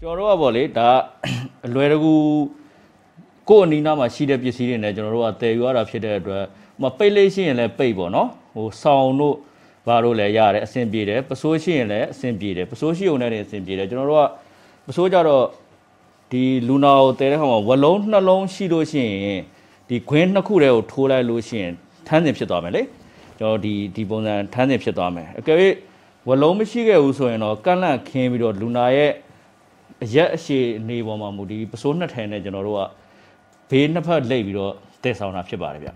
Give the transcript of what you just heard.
ကျွန်တော်တို့ကပေါ့လေဒါအလွယ်တကူ ကိုယ့်အနီးနားမှာရှိတဲ့ပစ္စည်းတွေနဲ့ကျွန်တော်တို့ကတည်ယူရတာဖြစ်တဲ့အတွက်ဟိုပိတ်လေးရှိရင်လည်းပိတ်ပေါ့နော်ဟိုဆောင်းတို့ဘာတို့လည်းရတယ်အဆင်ပြေတယ်ပစိုးရှိရင်လည်းအဆင်ပြေတယ်ပစိုးရှိုံနဲ့လည်းအဆင်ပြေတယ်ကျွန်တော်တို့ကပစိုးကြတော့ဒီလူနာကိုတည်တဲ့ခါမှာဝလုံးနှလုံးရှိလို့ရှိရင်ဒီခွင်းနှစ်ခုတည်းကိုထိုးလိုက်လို့ရှိရင်ထန်းစင်ဖြစ်သွားမယ်လေကျွန်တော်ဒီဒီပုံစံထန်းစင်ဖြစ်သွားမယ်အကယ်၍ဝလုံးမရှိခဲ့ဘူးဆိုရင်တော့ကန့်လန့်ခင်းပြီးတော့လူနာရဲ့အရက်အရှိနေပေါ်မှာမူဒီပစိုးနှစ်ထန်နဲ့ကျွန်တော်တို့က ဘေးနှစ်ဖက်လိပ်ပြီးတော့တည်ဆောင်တာဖြစ်ပါတယ်ဗျ